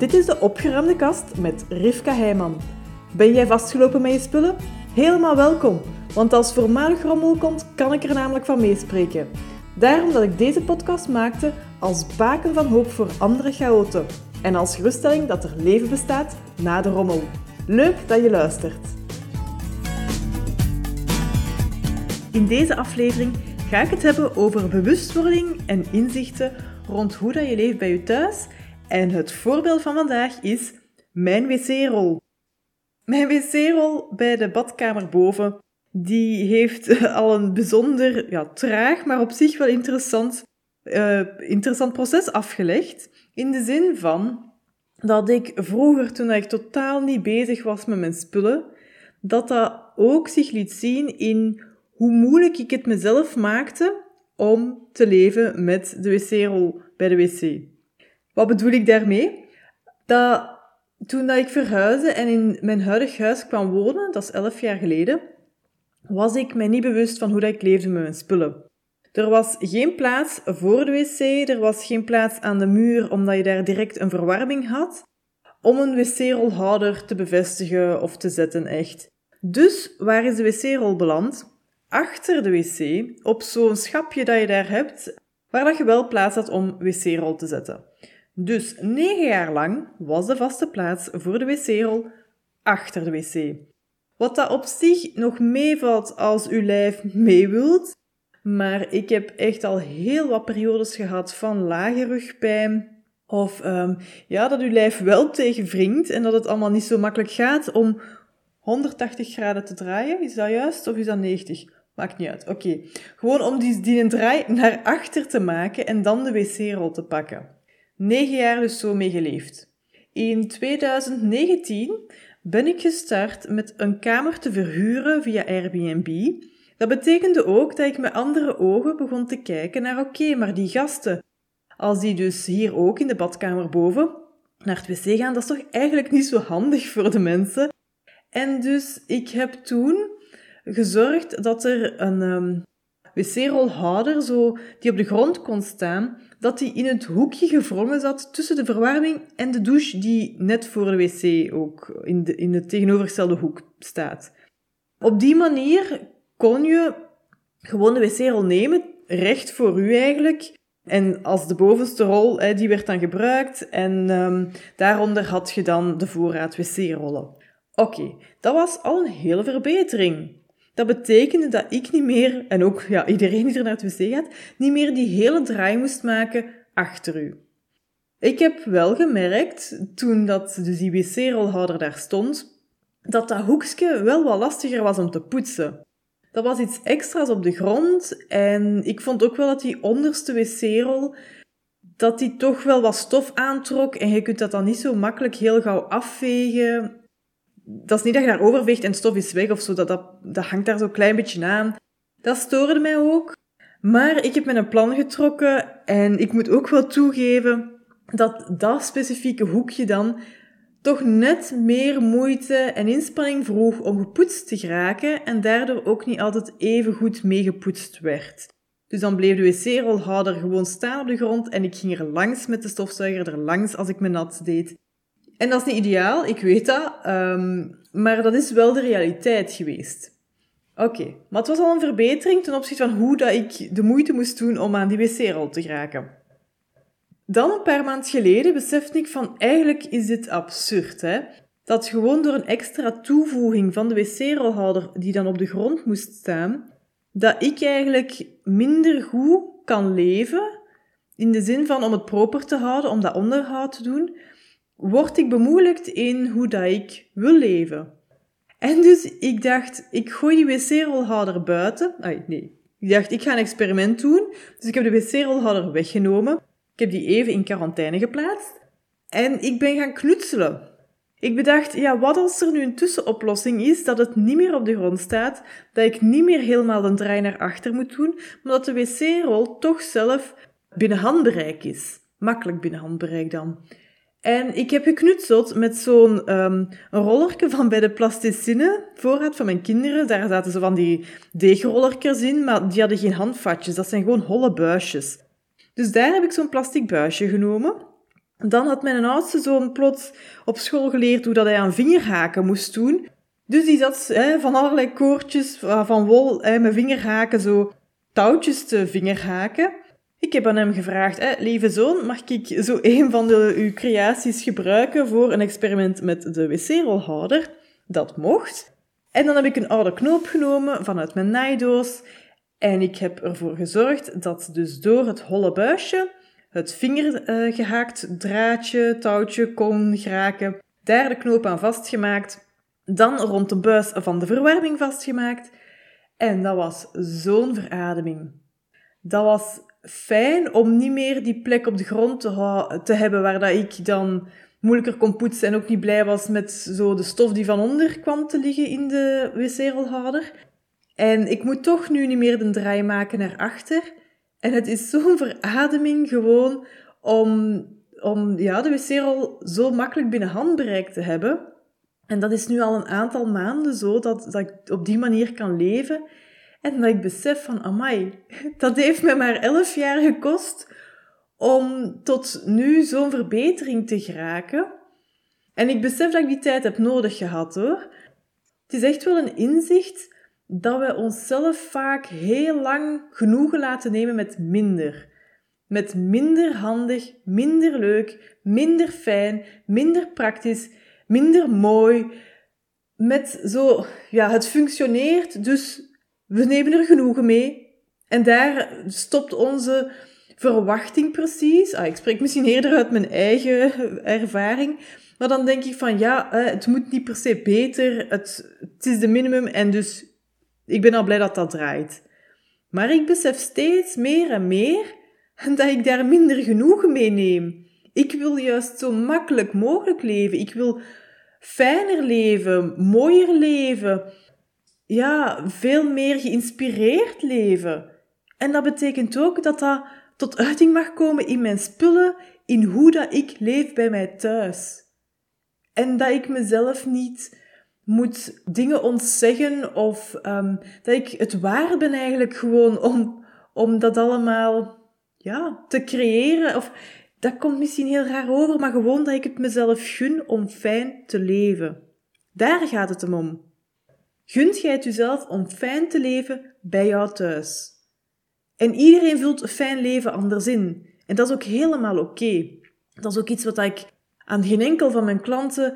Dit is de opgeruimde kast met Rivka Heijman. Ben jij vastgelopen met je spullen? Helemaal welkom, want als voormalig rommel komt, kan ik er namelijk van meespreken. Daarom dat ik deze podcast maakte als baken van hoop voor andere chaoten en als geruststelling dat er leven bestaat na de rommel. Leuk dat je luistert. In deze aflevering ga ik het hebben over bewustwording en inzichten rond hoe dat je leeft bij je thuis. En het voorbeeld van vandaag is mijn wc-rol. Mijn wc-rol bij de badkamer boven, die heeft al een bijzonder ja, traag, maar op zich wel interessant, uh, interessant proces afgelegd. In de zin van dat ik vroeger, toen ik totaal niet bezig was met mijn spullen, dat dat ook zich liet zien in hoe moeilijk ik het mezelf maakte om te leven met de wc-rol bij de wc. Wat bedoel ik daarmee? Dat toen dat ik verhuisde en in mijn huidig huis kwam wonen, dat is elf jaar geleden, was ik mij niet bewust van hoe dat ik leefde met mijn spullen. Er was geen plaats voor de wc, er was geen plaats aan de muur omdat je daar direct een verwarming had, om een wc-rolhouder te bevestigen of te zetten echt. Dus waar is de wc-rol beland? Achter de wc, op zo'n schapje dat je daar hebt, waar dat je wel plaats had om wc-rol te zetten. Dus negen jaar lang was de vaste plaats voor de wc-rol achter de wc. Wat dat op zich nog meevalt als uw lijf mee wilt, maar ik heb echt al heel wat periodes gehad van lage rugpijn, of um, ja, dat uw lijf wel tegen wringt en dat het allemaal niet zo makkelijk gaat om 180 graden te draaien. Is dat juist of is dat 90? Maakt niet uit. Oké. Gewoon om die, die draai naar achter te maken en dan de wc-rol te pakken. Negen jaar dus zo mee geleefd. In 2019 ben ik gestart met een kamer te verhuren via Airbnb. Dat betekende ook dat ik met andere ogen begon te kijken naar oké, maar die gasten, als die dus hier ook in de badkamer boven naar het wc gaan, dat is toch eigenlijk niet zo handig voor de mensen. En dus ik heb toen gezorgd dat er een um, wc-rolhouder zo, die op de grond kon staan, dat die in het hoekje gevrongen zat tussen de verwarming en de douche die net voor de wc ook in de, in de tegenovergestelde hoek staat. Op die manier kon je gewoon de wc-rol nemen, recht voor u eigenlijk, en als de bovenste rol, die werd dan gebruikt en um, daaronder had je dan de voorraad wc-rollen. Oké, dat was al een hele verbetering. Dat betekende dat ik niet meer, en ook ja, iedereen die er naar het wc gaat, niet meer die hele draai moest maken achter u. Ik heb wel gemerkt, toen dat dus die wc-rolhouder daar stond, dat dat hoekje wel wat lastiger was om te poetsen. Dat was iets extra's op de grond en ik vond ook wel dat die onderste wc-rol, dat die toch wel wat stof aantrok en je kunt dat dan niet zo makkelijk heel gauw afvegen dat is niet dat je daar overveegt en stof is weg of zo. Dat, dat, dat hangt daar zo'n klein beetje aan. Dat stoorde mij ook. Maar ik heb met een plan getrokken en ik moet ook wel toegeven dat dat specifieke hoekje dan toch net meer moeite en inspanning vroeg om gepoetst te geraken en daardoor ook niet altijd even goed mee gepoetst werd. Dus dan bleef de wc-rolhouder gewoon staan op de grond en ik ging er langs met de stofzuiger er langs als ik me nat deed. En dat is niet ideaal, ik weet dat, um, maar dat is wel de realiteit geweest. Oké, maar het was al een verbetering ten opzichte van hoe dat ik de moeite moest doen om aan die wc-rol te geraken. Dan een paar maanden geleden besefte ik van eigenlijk is dit absurd, hè? Dat gewoon door een extra toevoeging van de wc-rolhouder die dan op de grond moest staan, dat ik eigenlijk minder goed kan leven, in de zin van om het proper te houden, om dat onderhoud te doen, word ik bemoeilijkt in hoe dat ik wil leven. En dus ik dacht, ik gooi die wc-rolhouder buiten. Nee. Ik dacht, ik ga een experiment doen. Dus ik heb de wc-rolhouder weggenomen. Ik heb die even in quarantaine geplaatst. En ik ben gaan knutselen. Ik bedacht, ja, wat als er nu een tussenoplossing is, dat het niet meer op de grond staat, dat ik niet meer helemaal een draai naar achter moet doen, maar dat de wc-rol toch zelf binnen handbereik is. Makkelijk binnen handbereik dan. En ik heb geknutseld met zo'n um, rollerke van bij de plasticine, voorraad van mijn kinderen. Daar zaten zo van die deegrollerkers in, maar die hadden geen handvatjes. Dat zijn gewoon holle buisjes. Dus daar heb ik zo'n plastic buisje genomen. Dan had mijn oudste zoon plots op school geleerd hoe dat hij aan vingerhaken moest doen. Dus die zat hè, van allerlei koortjes van wol hè, met vingerhaken zo touwtjes te vingerhaken. Ik heb aan hem gevraagd, lieve zoon, mag ik zo een van de, uw creaties gebruiken voor een experiment met de wc-rolhouder? Dat mocht. En dan heb ik een oude knoop genomen vanuit mijn naaidoos en ik heb ervoor gezorgd dat dus door het holle buisje het vingergehaakt uh, draadje, touwtje kon geraken, daar de knoop aan vastgemaakt, dan rond de buis van de verwarming vastgemaakt. En dat was zo'n verademing. Dat was fijn om niet meer die plek op de grond te, te hebben waar dat ik dan moeilijker kon poetsen en ook niet blij was met zo de stof die van onder kwam te liggen in de wc-rolhouder. En ik moet toch nu niet meer de draai maken naar achter. En het is zo'n verademing gewoon om, om ja, de wc-rol zo makkelijk binnen handbereik te hebben. En dat is nu al een aantal maanden zo, dat, dat ik op die manier kan leven. En dat ik besef van, amai, dat heeft me maar elf jaar gekost om tot nu zo'n verbetering te geraken. En ik besef dat ik die tijd heb nodig gehad hoor. Het is echt wel een inzicht dat we onszelf vaak heel lang genoegen laten nemen met minder. Met minder handig, minder leuk, minder fijn, minder praktisch, minder mooi. Met zo, ja, het functioneert, dus we nemen er genoegen mee. En daar stopt onze verwachting precies. Ah, ik spreek misschien eerder uit mijn eigen ervaring. Maar dan denk ik van ja, het moet niet per se beter. Het, het is de minimum en dus ik ben al blij dat dat draait. Maar ik besef steeds meer en meer dat ik daar minder genoegen mee neem. Ik wil juist zo makkelijk mogelijk leven. Ik wil fijner leven, mooier leven. Ja, veel meer geïnspireerd leven. En dat betekent ook dat dat tot uiting mag komen in mijn spullen, in hoe dat ik leef bij mij thuis. En dat ik mezelf niet moet dingen ontzeggen of um, dat ik het waar ben eigenlijk gewoon om, om dat allemaal ja, te creëren. Of dat komt misschien heel raar over, maar gewoon dat ik het mezelf gun om fijn te leven. Daar gaat het om. Gunt jij het jezelf om fijn te leven bij jou thuis? En iedereen vult een fijn leven anders in. En dat is ook helemaal oké. Dat is ook iets wat ik aan geen enkel van mijn klanten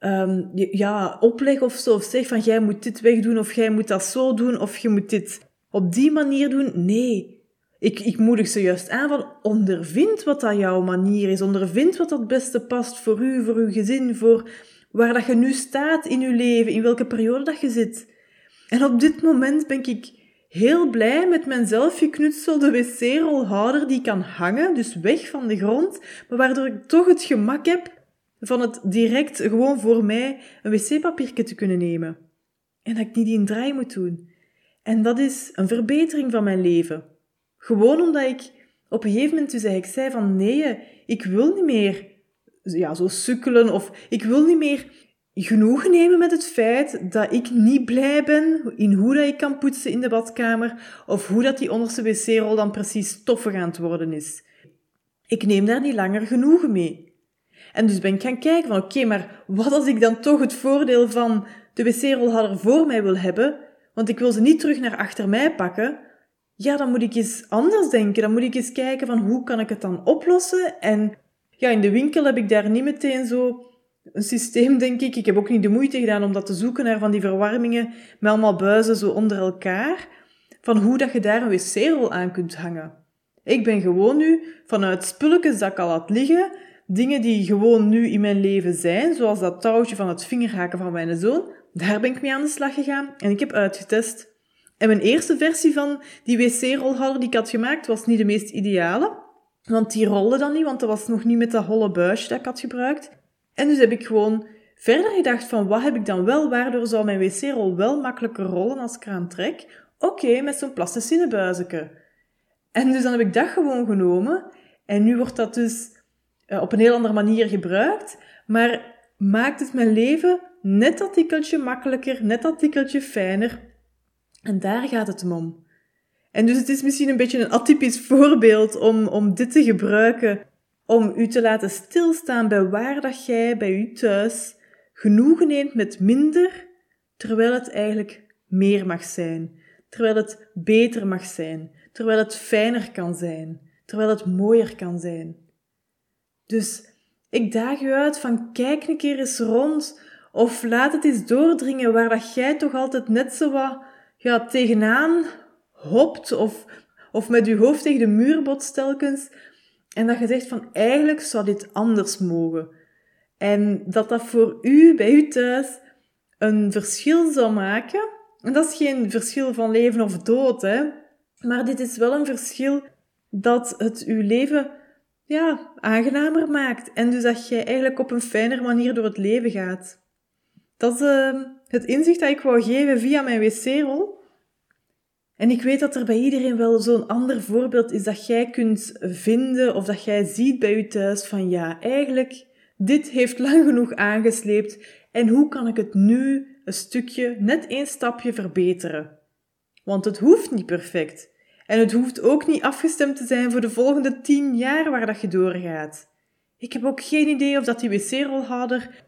um, ja, opleg of zo. Of zeg van jij moet dit wegdoen of jij moet dat zo doen of je moet dit op die manier doen. Nee. Ik, ik moedig ze juist aan van ondervind wat dat jouw manier is. Ondervind wat dat beste past voor u, voor uw gezin, voor waar dat je nu staat in je leven, in welke periode dat je zit. En op dit moment ben ik heel blij met mijn zelfgeknutselde wc-rolhouder die kan hangen, dus weg van de grond, maar waardoor ik toch het gemak heb van het direct gewoon voor mij een wc-papiertje te kunnen nemen. En dat ik niet een draai moet doen. En dat is een verbetering van mijn leven. Gewoon omdat ik op een gegeven moment dus eigenlijk zei van nee, ik wil niet meer ja, zo sukkelen of ik wil niet meer genoegen nemen met het feit dat ik niet blij ben in hoe dat ik kan poetsen in de badkamer of hoe dat die onderste wc-rol dan precies stoffig aan het worden is. Ik neem daar niet langer genoegen mee. En dus ben ik gaan kijken van oké, maar wat als ik dan toch het voordeel van de wc-rolhouder voor mij wil hebben, want ik wil ze niet terug naar achter mij pakken, ja, dan moet ik eens anders denken. Dan moet ik eens kijken van hoe kan ik het dan oplossen. En ja, in de winkel heb ik daar niet meteen zo een systeem, denk ik. Ik heb ook niet de moeite gedaan om dat te zoeken naar van die verwarmingen met allemaal buizen zo onder elkaar. Van hoe dat je daar een wc-rol aan kunt hangen. Ik ben gewoon nu vanuit spulletjes dat ik al had liggen, Dingen die gewoon nu in mijn leven zijn, zoals dat touwtje van het vingerhaken van mijn zoon, daar ben ik mee aan de slag gegaan en ik heb uitgetest. En mijn eerste versie van die wc-rolhouder die ik had gemaakt was niet de meest ideale, want die rolde dan niet, want dat was nog niet met dat holle buisje dat ik had gebruikt. En dus heb ik gewoon verder gedacht van wat heb ik dan wel, waardoor zou mijn wc-rol wel makkelijker rollen als ik eraan trek? Oké, met zo'n plasticine En dus dan heb ik dat gewoon genomen en nu wordt dat dus uh, op een heel andere manier gebruikt, maar maakt het mijn leven net dat tikkeltje makkelijker, net dat tikkeltje fijner. En daar gaat het om. En dus het is misschien een beetje een atypisch voorbeeld om, om dit te gebruiken om u te laten stilstaan bij waar dat jij bij u thuis genoegen neemt met minder, terwijl het eigenlijk meer mag zijn, terwijl het beter mag zijn, terwijl het fijner kan zijn, terwijl het mooier kan zijn. Dus ik daag u uit van kijk een keer eens rond of laat het eens doordringen waar dat jij toch altijd net zo wat ja, tegenaan hopt of, of met je hoofd tegen de muur botst telkens. En dat je zegt van eigenlijk zou dit anders mogen. En dat dat voor u, bij u thuis, een verschil zou maken. En dat is geen verschil van leven of dood, hè. Maar dit is wel een verschil dat het uw leven ja, aangenamer maakt. En dus dat je eigenlijk op een fijner manier door het leven gaat. Dat is uh, het inzicht dat ik wou geven via mijn wc-rol. En ik weet dat er bij iedereen wel zo'n ander voorbeeld is dat jij kunt vinden of dat jij ziet bij je thuis van ja, eigenlijk, dit heeft lang genoeg aangesleept en hoe kan ik het nu een stukje, net één stapje verbeteren? Want het hoeft niet perfect. En het hoeft ook niet afgestemd te zijn voor de volgende tien jaar waar dat je doorgaat. Ik heb ook geen idee of dat die wc-rolhouder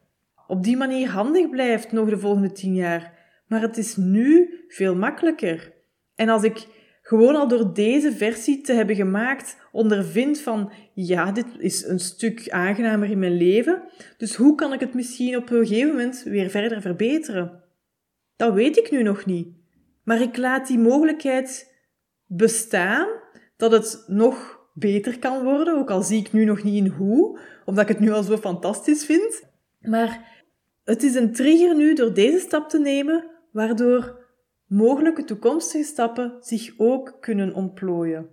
op die manier handig blijft nog de volgende tien jaar. Maar het is nu veel makkelijker. En als ik gewoon al door deze versie te hebben gemaakt ondervind van ja, dit is een stuk aangenamer in mijn leven, dus hoe kan ik het misschien op een gegeven moment weer verder verbeteren? Dat weet ik nu nog niet. Maar ik laat die mogelijkheid bestaan dat het nog beter kan worden, ook al zie ik nu nog niet in hoe, omdat ik het nu al zo fantastisch vind. Maar het is een trigger nu door deze stap te nemen, waardoor mogelijke toekomstige stappen zich ook kunnen ontplooien.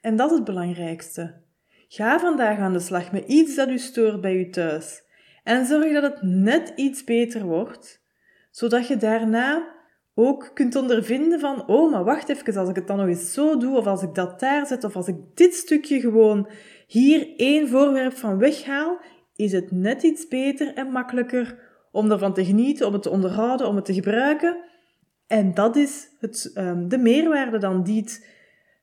En dat is het belangrijkste. Ga vandaag aan de slag met iets dat u stoort bij u thuis en zorg dat het net iets beter wordt, zodat je daarna ook kunt ondervinden van, oh, maar wacht even, als ik het dan nog eens zo doe, of als ik dat daar zet, of als ik dit stukje gewoon hier één voorwerp van weghaal, is het net iets beter en makkelijker om ervan te genieten, om het te onderhouden, om het te gebruiken. En dat is het, um, de meerwaarde dan die het,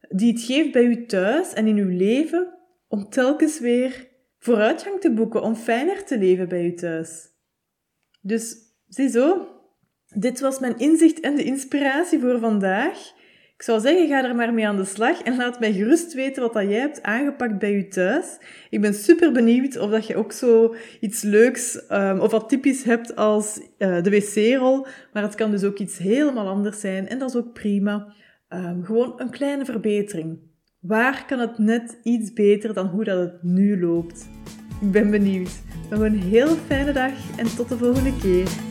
die het geeft bij u thuis en in uw leven, om telkens weer vooruitgang te boeken, om fijner te leven bij u thuis. Dus, ziezo, dit was mijn inzicht en de inspiratie voor vandaag. Ik zou zeggen, ga er maar mee aan de slag en laat mij gerust weten wat dat jij hebt aangepakt bij je thuis. Ik ben super benieuwd of dat je ook zo iets leuks um, of wat typisch hebt als uh, de wc-rol. Maar het kan dus ook iets helemaal anders zijn en dat is ook prima. Um, gewoon een kleine verbetering. Waar kan het net iets beter dan hoe dat het nu loopt? Ik ben benieuwd. Nog een heel fijne dag en tot de volgende keer.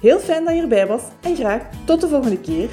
Heel fijn dat je erbij was en graag tot de volgende keer.